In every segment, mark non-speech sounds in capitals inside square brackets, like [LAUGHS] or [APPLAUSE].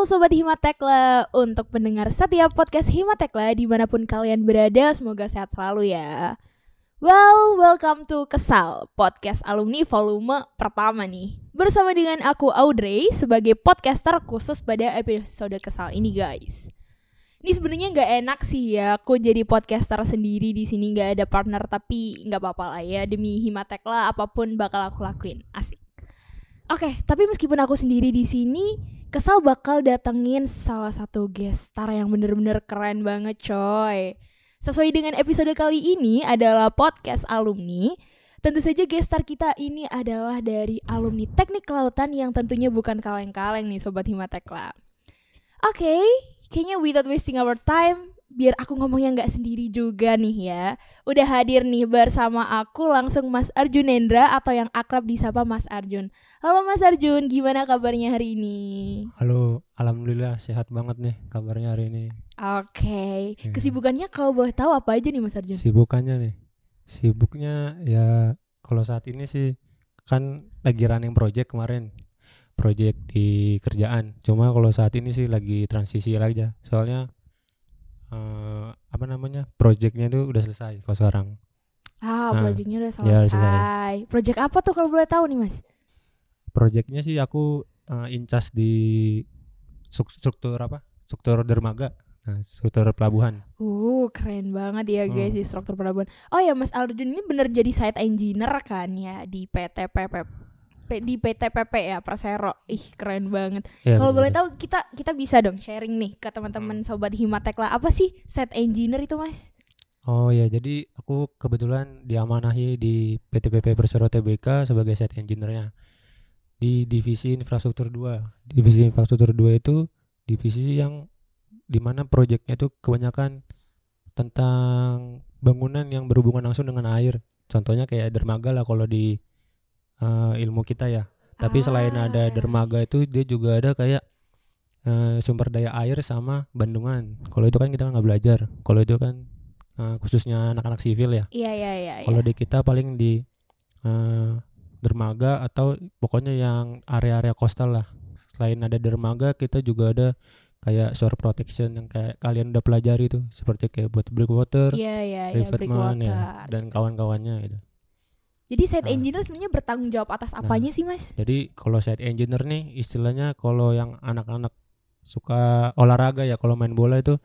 Halo Sobat Himatekla, untuk pendengar setiap podcast Himatekla di mana pun kalian berada, semoga sehat selalu ya. Well, welcome to Kesal, podcast alumni volume pertama nih. Bersama dengan aku Audrey sebagai podcaster khusus pada episode Kesal ini guys. Ini sebenarnya nggak enak sih ya, aku jadi podcaster sendiri di sini nggak ada partner tapi nggak apa-apa lah ya demi Himatekla apa pun bakal aku lakuin, asik. Oke, tapi meskipun aku sendiri di sini, kesal bakal datengin salah satu guest star yang bener-bener keren banget coy. Sesuai dengan episode kali ini adalah podcast alumni. Tentu saja guest star kita ini adalah dari alumni teknik kelautan yang tentunya bukan kaleng-kaleng nih Sobat Himatekla. Oke, kayaknya without wasting our time, biar aku ngomongnya nggak sendiri juga nih ya. Udah hadir nih bersama aku langsung Mas Arjun Hendra atau yang akrab disapa Mas Arjun. Halo Mas Arjun, gimana kabarnya hari ini? Halo, alhamdulillah sehat banget nih kabarnya hari ini. Oke, Ya. kesibukannya kalau boleh tahu apa aja nih Mas Arjun? Sibukannya nih, sibuknya ya kalau saat ini sih kan lagi running project kemarin, project di kerjaan. Cuma kalau saat ini sih lagi transisi aja, soalnya eh, apa namanya projectnya itu udah selesai kalau sekarang. Ah, Nah, proyeknya udah ya, udah selesai. Proyek apa tuh kalau boleh tahu nih Mas? Projectnya sih aku eh, incas di struk- struktur apa? Struktur dermaga, nah, struktur pelabuhan. Uh, keren banget ya guys Hmm. di struktur pelabuhan. Oh ya Mas Arjun ini bener jadi site engineer kan ya di PT PP di PT PP ya Persero. Ih, keren banget. Ya, Kalau boleh tahu kita kita bisa dong sharing nih ke Hmm. teman-teman sobat Himatekla apa sih site engineer itu Mas? Oh ya, jadi aku kebetulan diamanahi di PT PP Persero Tbk sebagai site engineer-nya di divisi infrastruktur 2. Divisi infrastruktur 2 itu divisi yang di mana proyeknya itu kebanyakan tentang bangunan yang berhubungan langsung dengan air. Contohnya kayak dermaga lah kalau di eh, ilmu kita ya. Tapi selain ada Ah. dermaga itu dia juga ada kayak eh, sumber daya air sama bandungan. Kalau itu kan kita nggak belajar. Kalau itu kan eh, khususnya anak-anak sivil ya. Iya iya iya. Kalau iya. di kita paling di eh, dermaga atau pokoknya yang area-area coastal lah. Selain ada dermaga, kita juga ada kayak shore protection yang kayak kalian udah pelajari tuh, seperti kayak buat breakwater, Iya iya iya revetment ya, breakwater. dan kawan-kawannya gitu. Jadi site Ah. engineer sebenarnya bertanggung jawab atas Nah. apanya sih Mas? Jadi kalau site engineer nih istilahnya kalau yang anak-anak suka olahraga ya kalau main bola itu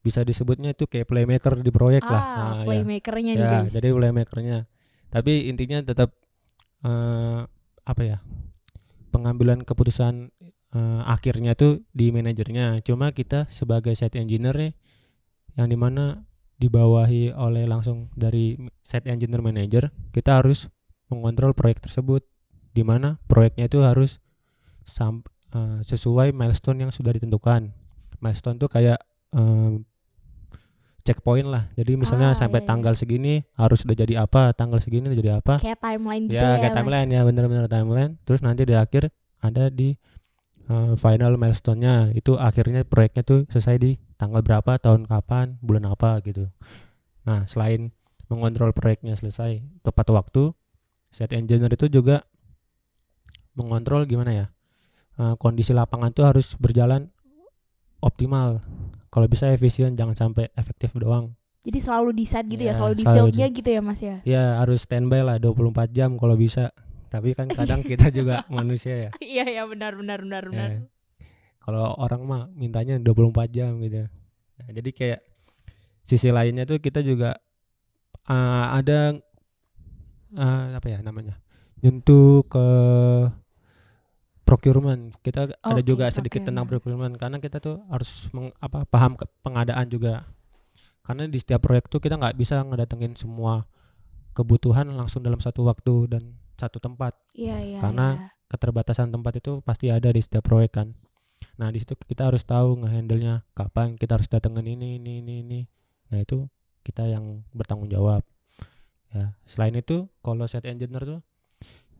bisa disebutnya itu kayak playmaker di proyek lah. Ah, Nah, ya. playmakernya nih ya guys. jadi playmakernya tapi intinya tetap eh, apa ya pengambilan keputusan eh, akhirnya tuh di manajernya cuma kita sebagai site engineer nih yang di mana dibawahi oleh langsung dari site engineer manager kita harus mengontrol proyek tersebut di mana proyeknya itu harus sam- eh, sesuai milestone yang sudah ditentukan milestone tuh kayak eh, checkpoint lah jadi misalnya Ah, sampai iya, iya. tanggal segini harus udah jadi apa tanggal segini udah jadi apa Kayak timeline gitu ya ya. kayak Mas? timeline ya bener-bener timeline terus nanti di akhir ada di uh, final milestone-nya itu akhirnya proyeknya tuh selesai di tanggal berapa tahun kapan bulan apa gitu nah selain mengontrol proyeknya selesai tepat waktu site engineer itu juga mengontrol gimana ya uh, kondisi lapangan tuh harus berjalan optimal kalau bisa efisien jangan sampai efektif doang Jadi selalu di set gitu ya, Ya, selalu di fieldnya gitu ya Mas ya. ya harus standby lah 24 jam kalau bisa tapi kan kadang [LAUGHS] kita juga manusia ya Iya iya benar benar benar benar. Ya. Kalau orang mah mintanya 24 jam gitu. Nah, jadi kayak sisi lainnya tuh kita juga uh, ada uh, apa ya namanya? nyentuh ke procurement. Kita ada Oke, juga sedikit tentang procurement. karena kita tuh harus meng- apa paham ke pengadaan juga. Karena di setiap proyek tuh kita nggak bisa ngedatengin semua kebutuhan langsung dalam satu waktu dan satu tempat Iya iya. Karena iya. keterbatasan tempat itu pasti ada di setiap proyek kan. Nah di situ kita harus tahu ngehandle-nya kapan kita harus datengin ini ini ini ini. Nah itu kita yang bertanggung jawab. Ya selain itu kalau set engineer tuh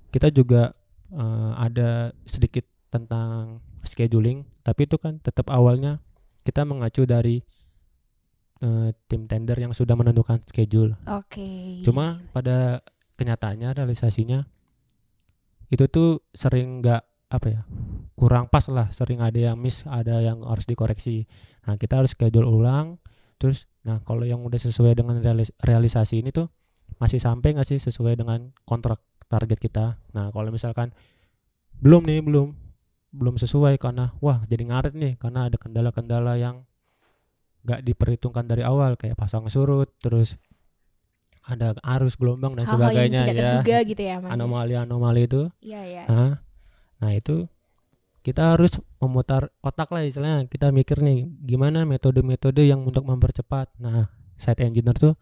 kita juga eh, ada sedikit tentang scheduling, tapi itu kan tetap awalnya kita mengacu dari eh, tim tender yang sudah menentukan schedule. Oke. Cuma pada kenyataannya realisasinya itu tuh sering nggak apa ya kurang pas lah sering ada yang miss ada yang harus dikoreksi. Nah kita harus schedule ulang terus nah kalau yang udah sesuai dengan realis- realisasi ini tuh masih sampai nggak sih sesuai dengan kontrak target kita? Nah kalau misalkan belum nih belum belum sesuai karena wah jadi ngaret nih karena ada kendala-kendala yang nggak diperhitungkan dari awal kayak pasang surut terus ada arus gelombang dan Hal-hal yang sebagainya tidak ya. gitu ya mas anomali-anomali itu. Iya iya. Nah, nah itu kita harus memutar otak lah istilahnya. Kita mikir nih gimana metode-metode yang untuk mempercepat. Nah, site engineer tuh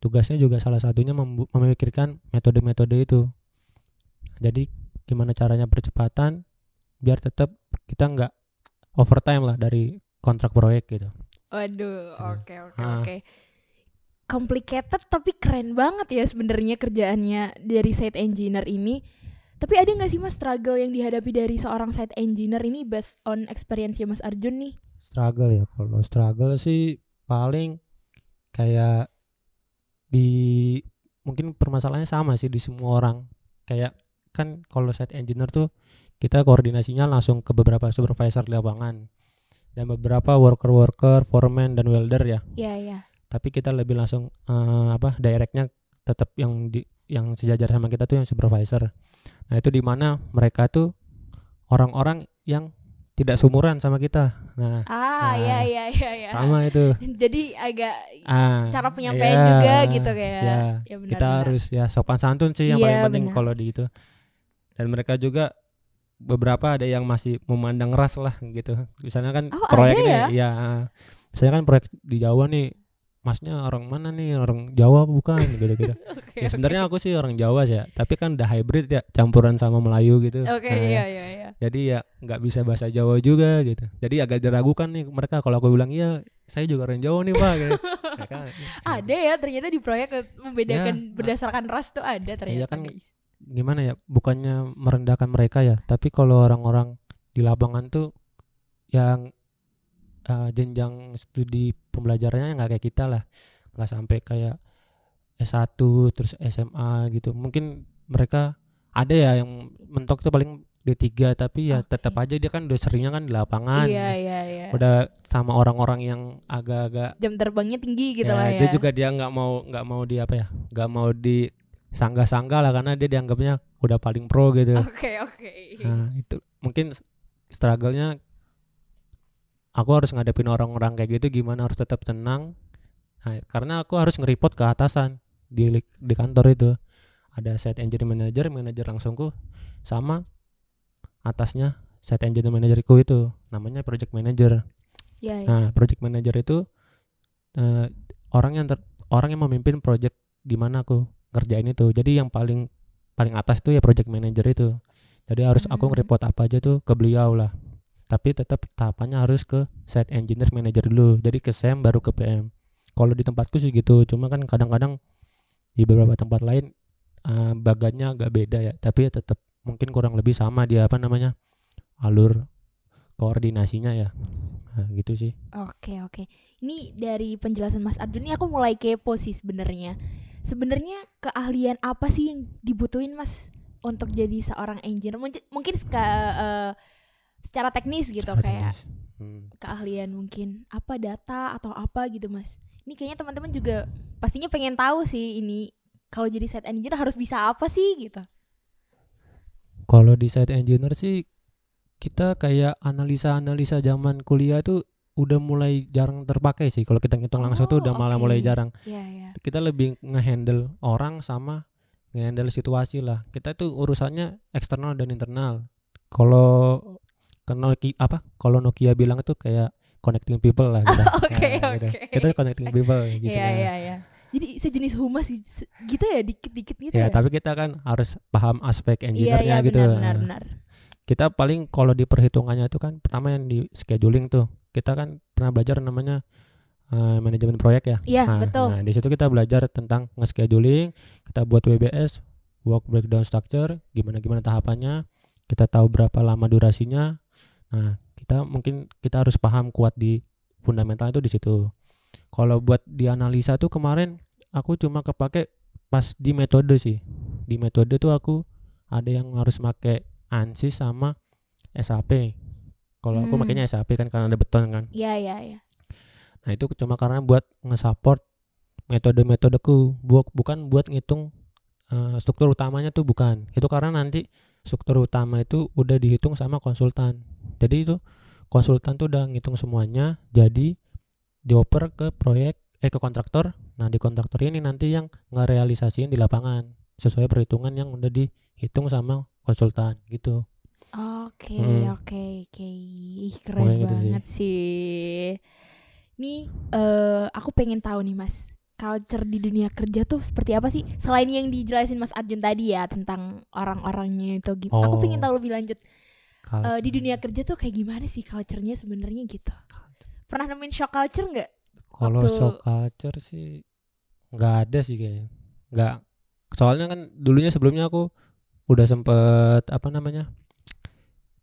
tugasnya juga salah satunya memikirkan metode-metode itu. Jadi gimana caranya percepatan biar tetap kita nggak overtime lah dari kontrak proyek gitu. Waduh, Gitu. oke oke Ah. oke. Complicated tapi keren banget ya sebenarnya kerjaannya dari site engineer ini. Tapi ada nggak sih mas struggle yang dihadapi dari seorang site engineer ini based on experience Mas Arjun nih? Struggle ya kalau struggle sih paling kayak di mungkin permasalahannya sama sih di semua orang. Kayak kan kalau site engineer tuh kita koordinasinya langsung ke beberapa supervisor di lapangan dan beberapa worker-worker, foreman dan welder ya. Iya iya. Tapi kita lebih langsung eh, apa directnya tetap yang di yang sejajar sama kita tuh yang supervisor. Nah, itu di mana mereka tuh orang-orang yang tidak sumuran sama kita. Nah, Ah Nah, iya iya iya iya. sama itu. [LAUGHS] Jadi agak Ah, cara penyampaian iya, juga gitu kayak. ya. Ya benar. kita benar. harus ya sopan santun sih yang Iya, paling penting kalau di itu. Dan mereka juga beberapa ada yang masih memandang ras lah gitu. Misalnya kan Oh, proyek ini ya? ya. misalnya kan proyek di Jawa nih masnya orang mana nih orang Jawa bukan [LAUGHS] gitu-gitu. Oke, ya sebenarnya aku sih orang Jawa sih ya, tapi kan udah hybrid ya, campuran sama Melayu gitu. Oke Nah, iya iya iya. Jadi ya nggak bisa bahasa Jawa juga gitu. Jadi agak diragukan nih mereka kalau aku bilang iya saya juga orang Jawa nih pak. Gitu. Mereka, [LAUGHS] Ada ya ternyata di proyek membedakan Ya, berdasarkan ras tuh ada ternyata kan guys. gimana ya bukannya merendahkan mereka ya tapi kalau orang-orang di lapangan tuh yang eh, jenjang studi pembelajarannya nggak kayak kita lah nggak sampai kayak S1 terus SMA gitu mungkin mereka ada ya yang mentok tuh paling D3 tapi ya Oke. tetap aja dia kan udah seringnya kan di lapangan Iya iya iya. udah sama orang-orang yang agak-agak Jam terbangnya tinggi gitu ya, lah ya. dia juga dia nggak mau nggak mau di apa ya nggak mau di sanggah-sanggah lah karena dia dianggapnya udah paling pro gitu Oke oke. nah itu mungkin struggle-nya aku harus ngadepin orang-orang kayak gitu gimana harus tetap tenang nah, karena aku harus nge-report ke atasan di di kantor itu ada site engineer manager manager langsungku sama atasnya site engineer managerku itu namanya project manager Iya iya. Nah, project manager itu eh, orang yang ter- orang yang memimpin project di mana aku ngerjain itu. Jadi yang paling paling atas tuh ya project manager itu. Jadi harus aku Hmm. nge-report apa aja tuh ke beliau lah. Tapi tetap tahapannya harus ke site engineer manager dulu. Jadi ke SEM baru ke PM. Kalau di tempatku sih gitu. Cuma kan kadang-kadang di beberapa tempat lain eh, bagannya agak beda ya. Tapi ya tetap mungkin kurang lebih sama dia apa namanya alur koordinasinya ya. Nah, gitu sih. Oke oke. Ini dari penjelasan Mas Arjun ini aku mulai kepo sih sebenarnya. Sebenarnya keahlian apa sih yang dibutuhin Mas untuk jadi seorang engineer? Mungkin mungkin eh, secara teknis gitu Secara kayak teknis. Hmm. keahlian mungkin apa data atau apa gitu Mas. Ini kayaknya teman-teman juga pastinya pengen tahu sih ini kalau jadi site engineer harus bisa apa sih gitu. Kalau di site engineer sih kita kayak analisa-analisa zaman kuliah tuh udah mulai jarang terpakai sih. Kalau kita ngitung langsung tuh udah Oh, malah mulai jarang. Iya iya. Kita lebih ngehandle orang sama ngehandle situasi lah. Kita tuh urusannya eksternal dan internal. Kalau Nokia apa? Kalau Nokia bilang itu kayak connecting people lah kita. [LAUGHS] Oke, gitu. oke. Kita connecting people gitu. [LAUGHS] Iya iya iya. Jadi sejenis humas gitu ya dikit-dikit gitu Ya, ya. tapi kita kan harus paham aspek iya engineer-nya iya gitu. benar benar benar. kita paling kalau di perhitungannya itu kan pertama yang di scheduling tuh kita kan pernah belajar namanya eh, manajemen proyek ya Iya nah, betul. nah, di situ kita belajar tentang nge-scheduling kita buat WBS work breakdown structure gimana gimana tahapannya kita tahu berapa lama durasinya nah kita mungkin kita harus paham kuat di fundamental itu di situ. Kalau buat dianalisa tuh kemarin aku cuma kepake pas di metode sih. Di metode tuh aku ada yang harus make ANSYS sama SAP kalau aku Hmm. makanya SAP kan karena ada beton kan. Iya, iya, iya. nah itu cuma karena buat nge-support metode-metodeku. Bu- bukan buat ngitung eh, struktur utamanya tuh bukan. Itu karena nanti struktur utama itu udah dihitung sama konsultan jadi itu konsultan tuh udah ngitung semuanya jadi dioper ke proyek eh ke kontraktor nah di kontraktor ini nanti yang ngerealisasiin di lapangan sesuai perhitungan yang udah dihitung sama konsultan gitu Oke, Hmm. oke, oke. Ih, keren Pokoknya gitu sih. banget sih. Nih, eh aku pengen tahu nih, Mas. Culture di dunia kerja tuh seperti apa sih? Selain yang dijelasin Mas Arjun tadi ya tentang orang-orangnya itu gimana? Aku pengen Oh. tahu lebih lanjut. Eh, di dunia kerja tuh kayak gimana sih culture-nya sebenarnya gitu? Pernah nemuin shock culture nggak? Kalau waktu- shock culture sih nggak ada sih kayaknya. Nggak. Soalnya kan dulunya sebelumnya aku udah sempet apa namanya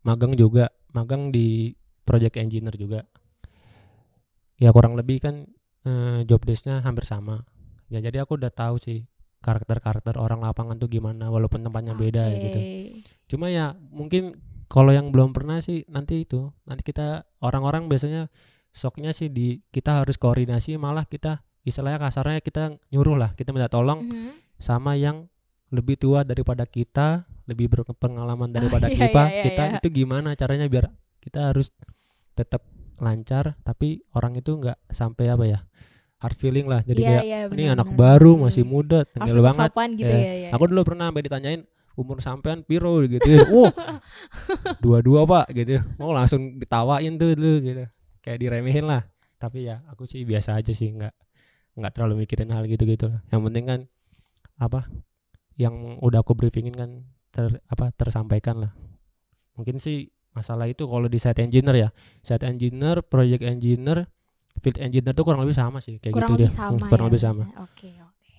magang juga, magang di project engineer juga. Ya kurang lebih kan eh, job desk-nya hampir sama. Ya jadi aku udah tahu sih karakter-karakter orang lapangan tuh gimana walaupun tempatnya beda ya gitu. Cuma ya mungkin kalau yang belum pernah sih nanti itu nanti kita orang-orang biasanya shocknya sih di kita harus koordinasi malah kita istilahnya kasarnya kita nyuruh lah kita minta tolong Mhm. sama yang lebih tua daripada kita lebih berpengalaman daripada [LAUGHS] iya, kita iya, iya, kita iya. itu gimana caranya biar kita harus tetap lancar tapi orang itu nggak sampai apa ya hard feeling lah jadi Iya, kayak iya, ini anak baru Hmm. masih muda Harus tengil banget gitu Ya, ya, ya. Aku dulu pernah sampai ditanyain umur sampean piro gitu. Wah, [LAUGHS] dua-dua pak gitu. Mau langsung ditawain tuh dulu gitu. Kayak diremehin lah. Tapi ya aku sih biasa aja sih, nggak nggak terlalu mikirin hal gitu-gitu lah. Yang penting kan apa yang udah aku briefingin kan ter apa tersampaikan lah. Mungkin sih masalah itu kalau di site engineer ya. Site engineer, project engineer, field engineer tuh kurang lebih sama sih kayak kurang gitu dia. sama kurang ya. lebih sama Oke, oke.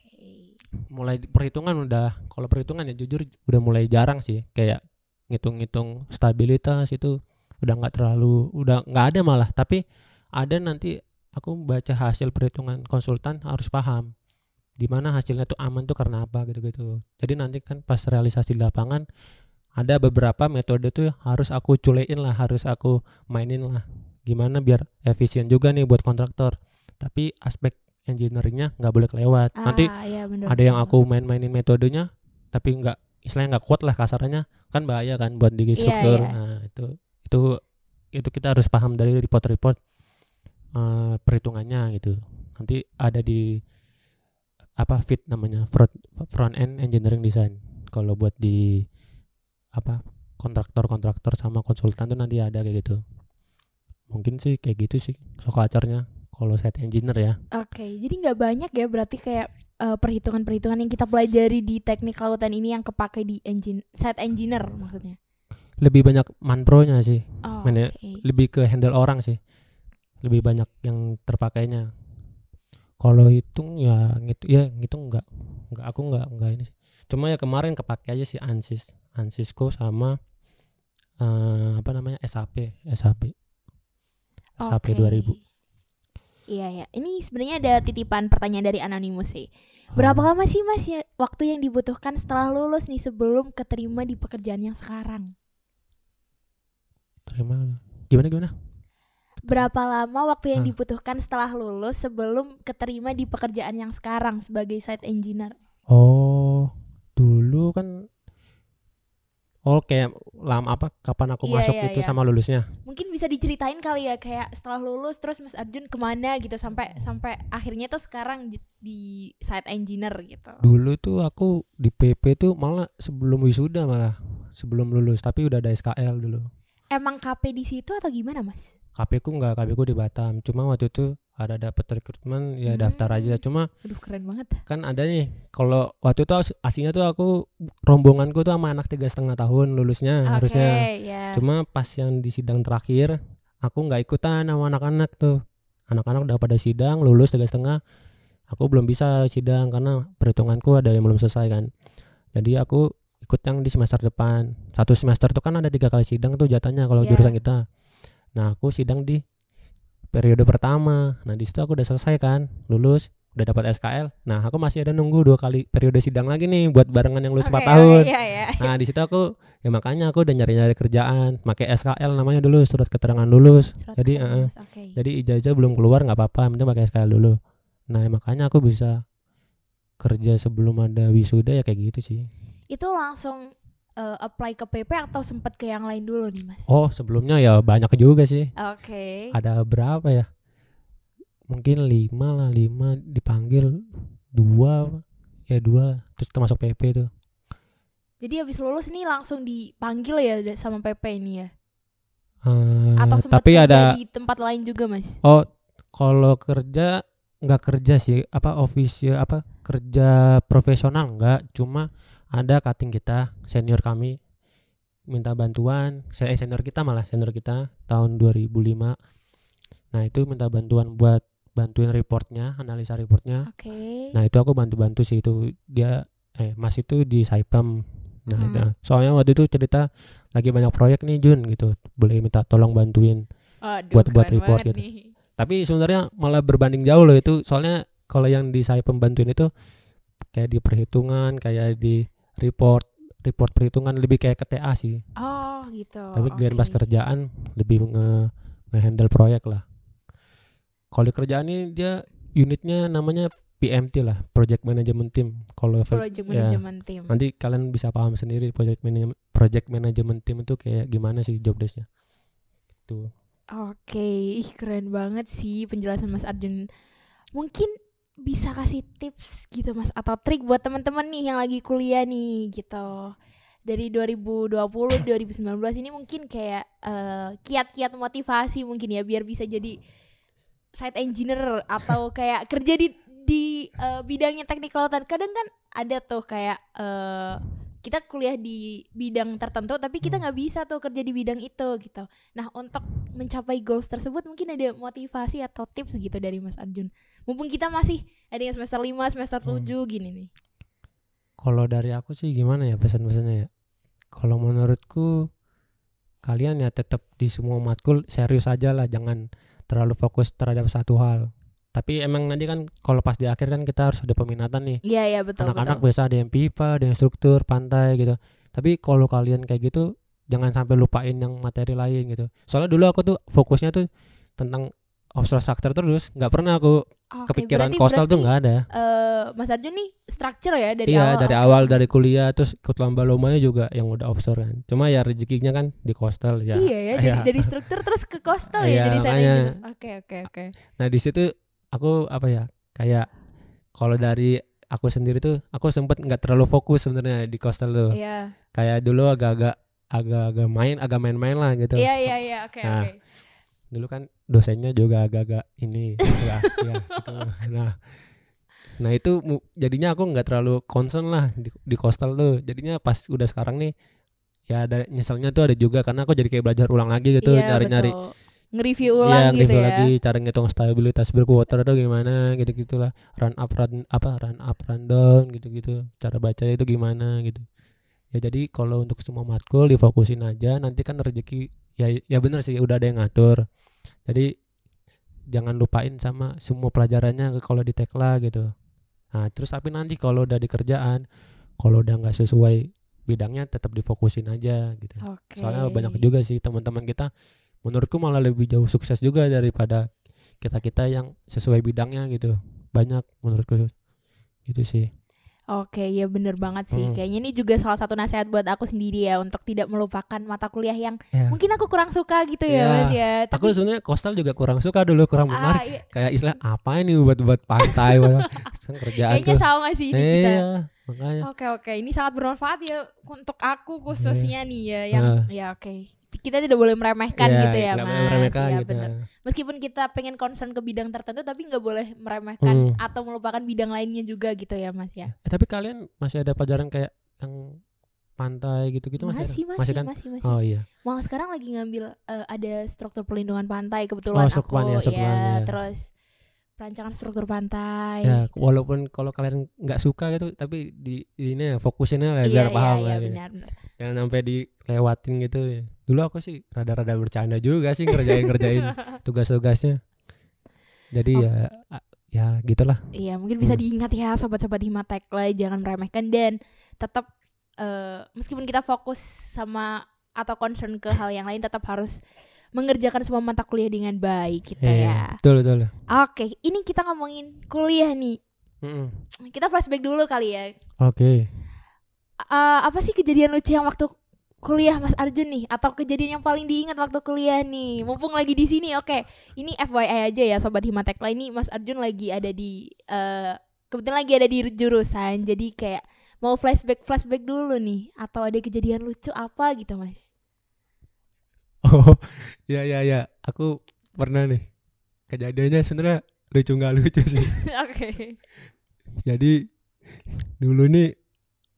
mulai perhitungan udah kalau perhitungan ya jujur udah mulai jarang sih kayak ngitung-ngitung stabilitas itu udah nggak terlalu udah nggak ada malah tapi ada nanti aku baca hasil perhitungan konsultan harus paham di mana hasilnya tuh aman tuh karena apa gitu-gitu jadi nanti kan pas realisasi di lapangan ada beberapa metode tuh harus aku culein lah harus aku mainin lah. Gimana biar efisien juga nih buat kontraktor. Tapi aspek engineeringnya nggak boleh kelewat. Nanti Ah, iya, bener, ada yang aku main-mainin metodenya tapi nggak istilahnya nggak kuat lah kasarnya kan bahaya kan buat di Iya, struktur. iya. nah itu itu itu kita harus paham dari report-report eh, perhitungannya gitu. Nanti ada di apa fit namanya front front end engineering design. Kalau buat di apa kontraktor-kontraktor sama konsultan tuh nanti ada kayak gitu mungkin sih kayak gitu sih soal acaranya kalau set engineer ya Oke, jadi nggak banyak ya berarti kayak eh, perhitungan-perhitungan yang kita pelajari di teknik lautan ini yang kepake di engine site engineer maksudnya. lebih banyak manpronya sih Oh, Mana- oke. lebih ke handle orang sih lebih banyak yang terpakainya kalau hitung ya gitu ya ngitung enggak enggak aku enggak enggak ini sih. Cuma ya kemarin kepake aja sih ansis ansisco sama eh, apa namanya SAP SAP SAP Oke. 2000 Iya ya. Ini sebenarnya ada titipan pertanyaan dari anonimus sih. Berapa lama sih Mas ya waktu yang dibutuhkan setelah lulus nih sebelum keterima di pekerjaan yang sekarang? terima gimana gimana Berapa lama waktu yang Ah. dibutuhkan setelah lulus sebelum keterima di pekerjaan yang sekarang sebagai site engineer? oh oh kayak lama apa kapan aku Iya, masuk iya, itu iya. sama lulusnya Mungkin bisa diceritain kali ya kayak setelah lulus terus Mas Arjun ke mana gitu sampai sampai akhirnya tuh sekarang di, di site engineer gitu. Dulu tuh aku di PP tuh malah sebelum wisuda malah sebelum lulus tapi udah ada SKL dulu. Emang KP di situ atau gimana Mas? KP ku nggak KP ku di Batam. Cuma waktu itu ada dapet rekrutmen ya daftar aja. Hmm. Cuma Aduh keren banget. kan ada nih kalau waktu itu as- aslinya tuh aku rombonganku tuh sama anak tiga setengah tahun lulusnya Oke, harusnya. ya. Cuma pas yang di sidang terakhir aku nggak ikutan sama anak-anak tuh. Anak-anak udah pada sidang lulus tiga setengah. Aku belum bisa sidang karena perhitunganku ada yang belum selesai kan. Jadi aku ikut yang di semester depan. Satu semester tuh kan ada tiga kali sidang tuh jatahnya kalau Iya. jurusan kita. Nah aku sidang di periode pertama. Nah di situ aku udah selesai kan, lulus, udah dapat SKL. Nah aku masih ada nunggu dua kali periode sidang lagi nih buat barengan yang lulus Oke, empat tahun. Iya, iya. Nah di situ aku ya makanya aku udah nyari-nyari kerjaan pakai SKL namanya dulu surat keterangan lulus Surat jadi lulus, oke. jadi ijazah belum keluar nggak apa-apa penting pakai SKL dulu nah ya makanya aku bisa kerja sebelum ada wisuda ya kayak gitu sih Itu langsung eh, apply ke PP atau sempat ke yang lain dulu nih, Mas? oh sebelumnya ya banyak juga sih Oke. ada berapa ya mungkin lima lah lima dipanggil dua ya dua terus termasuk PP tuh Jadi habis lulus nih langsung dipanggil ya sama PP ini ya? Eh, Atau sempat tapi ada di tempat lain juga, Mas? oh kalau kerja nggak kerja sih apa official apa kerja profesional nggak cuma ada cutting kita senior kami minta bantuan saya eh, senior kita malah senior kita tahun 2005 nah itu minta bantuan buat bantuin reportnya analisa reportnya Oke. Nah itu aku bantu-bantu sih itu dia eh Mas itu di Saipem. Nah, Hmm. nah, soalnya waktu itu cerita lagi banyak proyek nih Jun gitu, boleh minta tolong bantuin. Aduh, buat- buat report gitu. nih. Tapi sebenarnya malah berbanding jauh loh itu, soalnya kalau yang di Saipem bantuin itu kayak di perhitungan, kayak di report, report perhitungan lebih kayak ke TA sih. Oh, gitu. Tapi giliran pas kerjaan lebih nge handle proyek lah. Kalau di kerjaan ini dia unitnya namanya PMT lah, Project Management Team. Kalau Project ya, Management Team. nanti kalian bisa paham sendiri project management project management team itu kayak gimana sih job desknya tuh Oke, ih keren banget sih penjelasan Mas Arjun. Mungkin bisa kasih tips gitu Mas atau trik buat teman-teman nih yang lagi kuliah nih gitu. Dari 2020 2019 ini mungkin kayak eh, kiat-kiat motivasi mungkin ya biar bisa jadi site engineer atau kayak kerja di di eh, bidangnya teknik kelautan. Kadang kan ada tuh kayak eh, kita kuliah di bidang tertentu tapi kita Hmm. nggak bisa tuh kerja di bidang itu gitu. Nah, untuk mencapai goals tersebut mungkin ada motivasi atau tips gitu dari Mas Arjun. Mumpung kita masih ada yang semester 5, semester Hmm. 7 gini nih. kalau dari aku sih gimana ya pesan-pesannya ya kalau menurutku kalian ya tetap di semua matkul serius aja lah jangan terlalu fokus terhadap satu hal tapi emang nanti kan kalau pas di akhir kan kita harus ada peminatan nih Iya, iya betul anak-anak biasa ada yang pipa ada yang struktur pantai gitu tapi kalau kalian kayak gitu jangan sampai lupain yang materi lain gitu soalnya dulu aku tuh fokusnya tuh tentang offshore structure terus nggak pernah aku Oke, kepikiran berarti- coastal tuh nggak ada eh, Mas Arjun nih structure ya dari iya awal. dari Oke. awal dari kuliah terus ikut lomba lombanya juga yang udah offshore kan cuma ya rezekinya kan di coastal ya Iya ya, [LAUGHS] dari, Iya. dari struktur terus ke coastal Iya, ya jadi engineer. Oke, oke, oke. nah di situ aku apa ya kayak kalau dari aku sendiri tuh aku sempet nggak terlalu fokus sebenarnya di coastal tuh Iya. kayak dulu agak-agak agak-agak main agak main-main lah gitu Iya, iya, iya, oke, Nah, oke. dulu kan dosennya juga agak-agak ini [LAUGHS] ya, ya gitu. nah nah itu jadinya aku nggak terlalu concern lah di, di coastal tuh jadinya pas udah sekarang nih ya ada nyeselnya tuh ada juga karena aku jadi kayak belajar ulang lagi gitu Iya, nyari-nyari. Nge-review Iya, ulang gitu nge-review ya. lagi cara ngitung stabilitas berkuarter atau gimana gitu gitulah run up run apa run up run down gitu gitu cara baca itu gimana gitu. Ya jadi kalau untuk semua matkul difokusin aja nanti kan rezeki ya ya bener sih udah ada yang ngatur. Jadi jangan lupain sama semua pelajarannya kalau di tekla gitu. Nah terus tapi nanti kalau udah di kerjaan kalau udah nggak sesuai bidangnya tetap difokusin aja gitu. Oke. soalnya banyak juga sih teman-teman kita menurutku malah lebih jauh sukses juga daripada kita kita yang sesuai bidangnya gitu banyak menurutku gitu sih Oke, ya bener banget sih. Hmm. Kayaknya ini juga salah satu nasihat buat aku sendiri ya untuk tidak melupakan mata kuliah yang Ya. mungkin aku kurang suka gitu ya, Iya. Mas ya. aku sebenarnya coastal juga kurang suka dulu kurang menarik ah, iya. kayak istilah apa ini buat buat pantai [LAUGHS] kan kerjaan kayaknya sama sih ini kita. iya makanya Oke oke, ini sangat bermanfaat ya untuk aku khususnya nih ya yang Ah. ya oke. Kita tidak boleh meremehkan Iya, gitu ya, Mas. boleh meremehkan Iya, gitu bener. Meskipun kita pengen concern ke bidang tertentu tapi nggak boleh meremehkan Hmm. atau melupakan bidang lainnya juga gitu ya, Mas ya. Eh, tapi kalian masih ada pelajaran kayak yang pantai gitu-gitu masih, masih, masih, masih kan masih, masih. oh iya Malah sekarang lagi ngambil eh, ada struktur pelindungan pantai kebetulan Oh, aku ya, pan, ya. terus perancangan struktur pantai. ya walaupun kalau kalian nggak suka gitu tapi di, di ini ya, fokusinnya lah iya, biar iya, paham iya, lah benar, benar. jangan sampai dilewatin gitu ya. dulu aku sih rada-rada bercanda juga sih ngerjain ngerjain [LAUGHS] tugas-tugasnya jadi Oh. ya ya gitulah Iya, mungkin bisa Hmm. diingat ya sobat-sobat Himatek lah, jangan meremehkan dan tetap eh, meskipun kita fokus sama atau concern ke hal yang lain tetap harus mengerjakan semua mata kuliah dengan baik gitu Iya, ya. betul betul. Oke, ini kita ngomongin kuliah nih. Mm-mm. Kita flashback dulu kali ya. oke. Eh, apa sih kejadian lucu yang waktu kuliah Mas Arjun nih? Atau kejadian yang paling diingat waktu kuliah nih? Mumpung lagi di sini oke. Ini FYI aja ya sobat Himatekla ini Mas Arjun lagi ada di eh kebetulan lagi ada di jurusan. Jadi kayak mau flashback flashback dulu nih. Atau ada kejadian lucu apa gitu Mas oh [LAUGHS] ya ya ya. Aku pernah nih. Kejadiannya sebenarnya lucu nggak lucu sih. [LAUGHS] Oke. Jadi dulu nih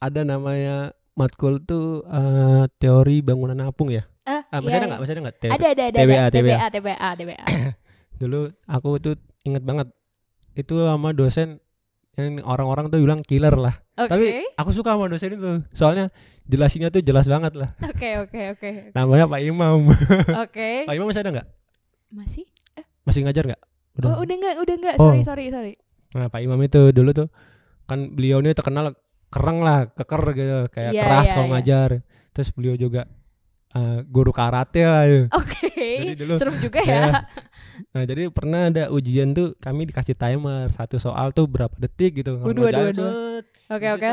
ada namanya matkul tuh eh, teori bangunan apung ya? Ah, ah masih iya, ada nggak? Masih ada nggak? Te- ada ada ada TBA, ada. TBA. TBA TBA TBA [COUGHS] dulu aku tuh inget banget. Itu sama dosen yang orang-orang tuh bilang killer lah. Oke. tapi aku suka sama dosen itu. Soalnya jelasinnya tuh jelas banget lah. [LAUGHS] Oke oke oke namanya Pak Imam. [LAUGHS] Oke. Pak Imam masih ada nggak? Masih? Masih ngajar nggak? Oh udah nggak udah nggak. Oh. sorry sorry sorry. Nah, Pak Imam itu dulu tuh kan beliau ini terkenal kereng lah, keker gitu, kayak Iya, keras iya, kalau iya. ngajar. Terus beliau juga eh, guru karate lah. gitu. oke Jadi dulu serem juga ya. ya Nah, jadi pernah ada ujian tuh kami dikasih timer satu soal tuh berapa detik gitu. Waduh, waduh, Ngerjain, waduh. set, oke oke.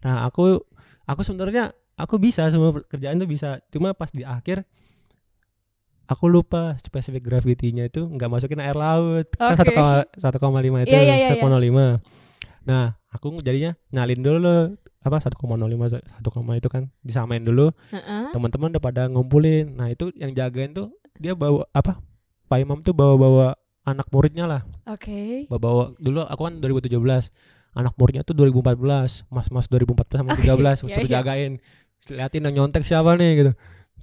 Nah, aku aku sebenarnya aku bisa semua kerjaan tuh bisa. Cuma pas di akhir aku lupa spesifik gravitinya itu nggak masukin air laut kan Oke. satu koma satu koma lima itu Iya, iya, iya, satu koma lima nah aku jadinya nyalin dulu apa satu koma lima satu koma itu kan disamain dulu. Heeh. teman-teman udah pada ngumpulin. Nah itu yang jagain tuh dia bawa apa Pak Imam tuh bawa-bawa anak muridnya lah. Oke. bawa dulu aku kan 2017 anak muridnya tuh 2014 mas-mas 2014 sama Oke, 13 iya, suruh iya. jagain. Liatin yang nyontek siapa nih gitu.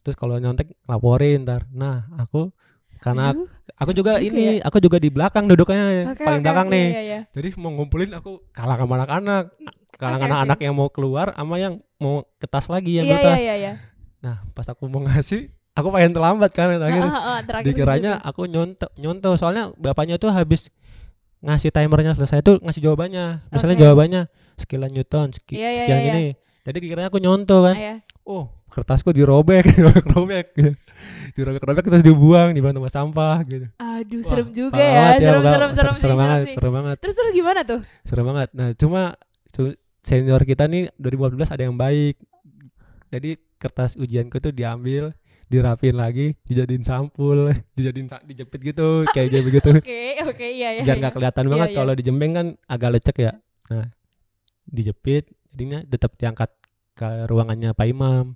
Terus kalau nyontek laporin ntar. Nah aku karena Aduh, aku juga juga ini aku juga di belakang duduknya oke, paling oke, belakang oke, nih. iya, iya. jadi mau ngumpulin aku kalah sama anak-anak kalah Oke, anak-anak yang mau keluar sama yang mau ke tas lagi yang Iya, ke iya, tas iya, iya. nah pas aku mau ngasih aku pengen terlambat kan akhirnya Ah, ah, ah, terakhir dikiranya gitu. aku nyonto nyonto soalnya bapaknya tuh habis ngasih timernya selesai tuh ngasih jawabannya misalnya Oke. jawabannya sekian newton seki- Iya, iya, sekian iya, ini jadi dikiranya aku nyonto kan Ah, iya. oh kertasku dirobek [LAUGHS] dirobek gitu. dirobek-robek terus dibuang dibuang tempat sampah gitu Aduh, Wah, serem juga parah ya. banget Serem, pokoknya. serem, serem, sih, serem banget sih. serem banget Terus terus gimana tuh? serem banget nah cuma senior kita nih 2014 ada yang baik jadi kertas ujianku tuh diambil dirapin lagi dijadiin sampul [LAUGHS] dijadiin dijepit gitu kayak gitu begitu [LAUGHS] Oke, oke, iya, iya. biar iya. nggak kelihatan Iya, banget iya. kalau dijembeng kan agak lecek ya nah dijepit jadinya tetap diangkat ke ruangannya Pak Imam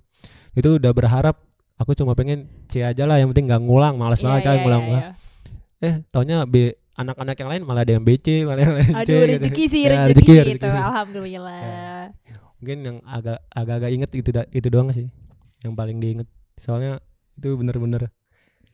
itu udah berharap aku cuma pengen C aja lah yang penting nggak ngulang malas Iya, banget kan iya, ngulang iya, ngulang iya. eh taunya B anak-anak yang lain malah ada yang BC malah yang lain C Aduh, gitu. rezeki sih, Ya, rezeki, rezeki, gitu. rezeki. Alhamdulillah. mungkin yang agak agak-agak inget itu itu doang sih yang paling diinget soalnya itu bener-bener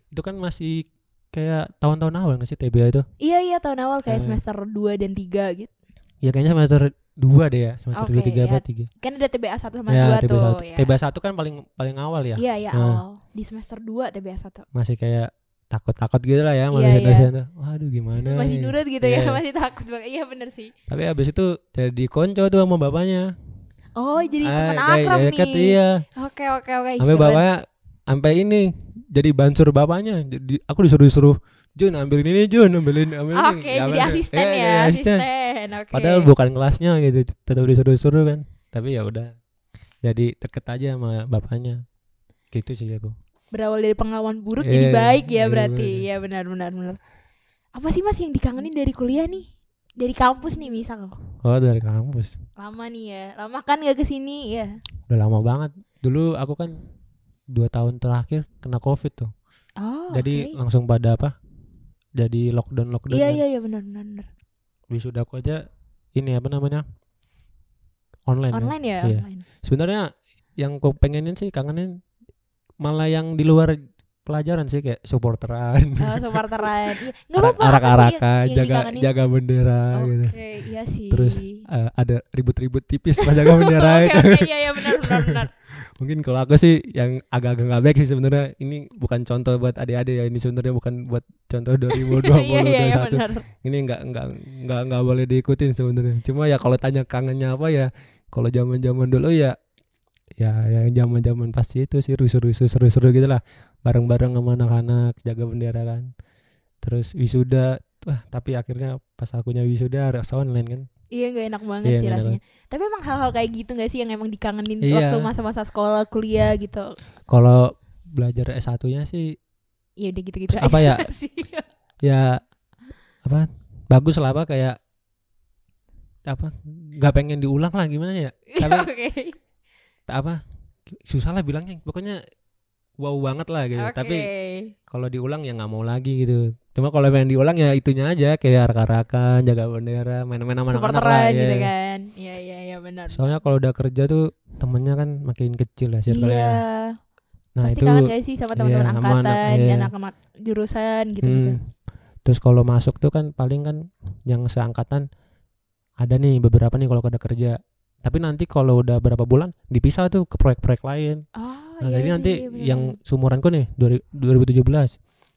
itu kan masih kayak tahun-tahun awal nggak sih TBA itu Iya, iya, tahun awal kayak Eh. semester 2 dan 3 gitu. ya kayaknya semester dua deh ya semester dua ya. apa tiga Kan ada TBA 1 sama ya 2 TBA tuh, satu ya. TBA satu kan paling paling awal ya Iya, iya, Nah. awal. Di semester 2 TBA 1. masih kayak takut-takut gitu lah Iya, ya manusia iya. dosen tuh waduh gimana Masih nurut gitu ya, Iya. masih takut banget. Iya, bener sih. tapi abis itu jadi konco tuh sama bapaknya Oh, jadi teman Ah, kayak akrab deket, nih. iya Oke, oke, oke. sampai bapaknya sampai ini jadi bansur bapaknya jadi aku disuruh disuruh Jun ambilin ini Jun ambilin ambilin ini." Oke, Ya, jadi ambilin. asisten Iya, ya, jadi asisten. asisten. Oke. padahal bukan kelasnya gitu tetap disuruh suruh kan tapi ya udah jadi deket aja sama bapaknya gitu sih aku berawal dari pengalaman buruk Iya, jadi baik ya iya, berarti. bener. Ya benar benar benar. Apa sih Mas yang dikangenin dari kuliah nih? Dari kampus nih misal. oh dari kampus Lama nih ya. Lama kan gak ke sini ya. udah lama banget dulu aku kan dua tahun terakhir kena covid tuh Oh. jadi oke. langsung pada apa jadi lockdown lockdown Iya kan. iya iya benar benar wisuda aku aja ini apa namanya online, kan. Online ya, Iya. online. sebenarnya yang aku pengenin sih kangenin malah yang di luar pelajaran sih kayak supporteran Oh, supporteran. [LAUGHS] Iya, Enggak arak apa-apa. apa sih arakan yang- yang jaga dikangenin? jaga bendera Oke, gitu iya sih. Terus, Eh, ada ribut-ribut tipis pas jaga bendera [LAUGHS] Oke, itu oke, iya iya benar benar benar. [LAUGHS] mungkin kalau aku sih yang agak-agak nggak baik sih sebenarnya ini bukan contoh buat adik-adik ya ini sebenarnya bukan buat contoh 2020 Iya iya iya 2021 benar. ini nggak nggak nggak nggak boleh diikutin sebenarnya cuma ya kalau tanya kangennya apa ya kalau zaman zaman dulu ya ya yang zaman-zaman pasti itu sih rusuh-rusuh seru-seru gitu lah bareng-bareng sama anak-anak jaga bendera kan terus wisuda wah tapi akhirnya pas akunya wisuda harus online kan Iya gak enak banget Iya, sih nggak enak rasanya. Tapi emang hal-hal kayak gitu gak sih yang emang dikangenin Iya. waktu masa-masa sekolah, kuliah gitu. kalau belajar S1 nya sih Ya udah gitu-gitu Apa aja ya? [LAUGHS] sih. ya apa bagus lah apa kayak apa nggak pengen diulang lah gimana ya [LAUGHS] Tapi- Oke. Apa susah lah bilangnya pokoknya wow banget lah gitu Oke. tapi kalau diulang ya nggak mau lagi gitu cuma kalau pengen diulang ya itunya aja kayak arak-arakan jaga bendera main-main sama anak-anak lah ya. gitu kan. Iya iya iya benar. soalnya kalau udah kerja tuh temennya kan makin kecil lah circle-nya Iya. nah Pasti itu kangen gak sih sama teman-teman iya, angkatan, iya. anak-anak jurusan gitu-gitu. Hmm. Terus kalau masuk tuh kan paling kan yang seangkatan ada nih beberapa nih kalau udah kerja. Tapi nanti kalau udah berapa bulan dipisah tuh ke proyek-proyek lain. Oh, Nah, iya jadi sih, nanti iya bener yang sumuranku nih dari 2017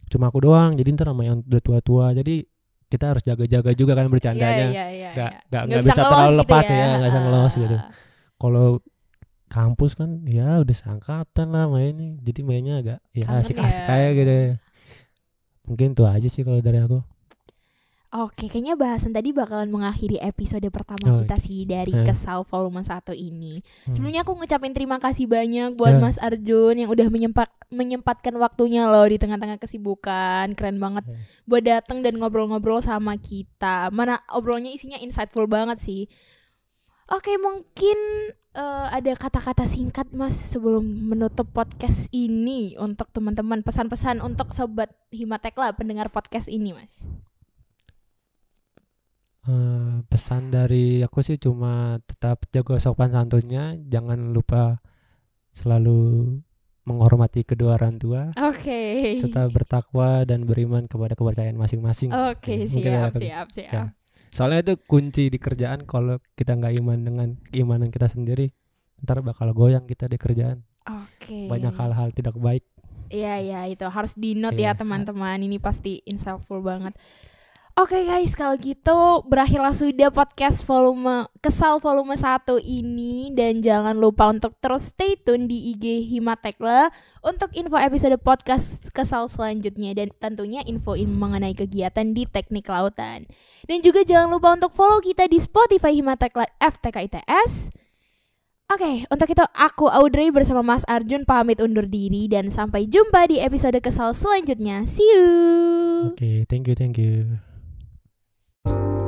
cuma aku doang. Jadi ntar sama yang udah tua-tua. Jadi kita harus jaga-jaga juga kan bercandanya. Iya, iya, iya, Nggak- iya. Nggak nggak bisa terlalu gitu lepas ya. ya, nggak bisa ngelos gitu. Ah. Kalau kampus kan ya udah seangkatan lah mainnya. Jadi mainnya agak ya asik-asik ya. kayak gitu. Mungkin tuh aja sih kalau dari aku. Oke, kayaknya bahasan tadi bakalan mengakhiri episode pertama Oh, kita sih dari Eh. Kesal Volume 1 ini. Hmm. Sebelumnya aku ngucapin terima kasih banyak buat Ya. Mas Arjun yang udah menyempat menyempatkan waktunya loh di tengah-tengah kesibukan. Keren banget Ya. buat datang dan ngobrol-ngobrol sama kita. Mana obrolnya isinya insightful banget sih. Oke, mungkin eh, ada kata-kata singkat Mas sebelum menutup podcast ini untuk teman-teman pesan-pesan untuk sobat Himatek lah pendengar podcast ini, Mas. Eh, pesan dari aku sih cuma tetap jaga sopan santunnya, jangan lupa selalu menghormati kedua orang tua, Oke. serta bertakwa dan beriman kepada kepercayaan masing-masing. Oke, mungkin siap, aku- siap, siap. Ya. Soalnya itu kunci di kerjaan kalau kita nggak iman dengan keimanan kita sendiri, ntar bakal goyang kita di kerjaan. Oke. Banyak hal-hal tidak baik. Iya, iya, itu harus di note ya Iya. teman-teman. Ini pasti insightful banget. Oke guys, kalau gitu berakhirlah sudah podcast volume Kesal volume 1 ini dan jangan lupa untuk terus stay tune di IG Himatekla untuk info episode podcast Kesal selanjutnya dan tentunya info in mengenai kegiatan di teknik lautan. Dan juga jangan lupa untuk follow kita di Spotify Himatekla FTK ITS. Oke, untuk itu aku Audrey bersama Mas Arjun pamit undur diri dan sampai jumpa di episode Kesal selanjutnya. See you. Oke, thank you, thank you. Bye.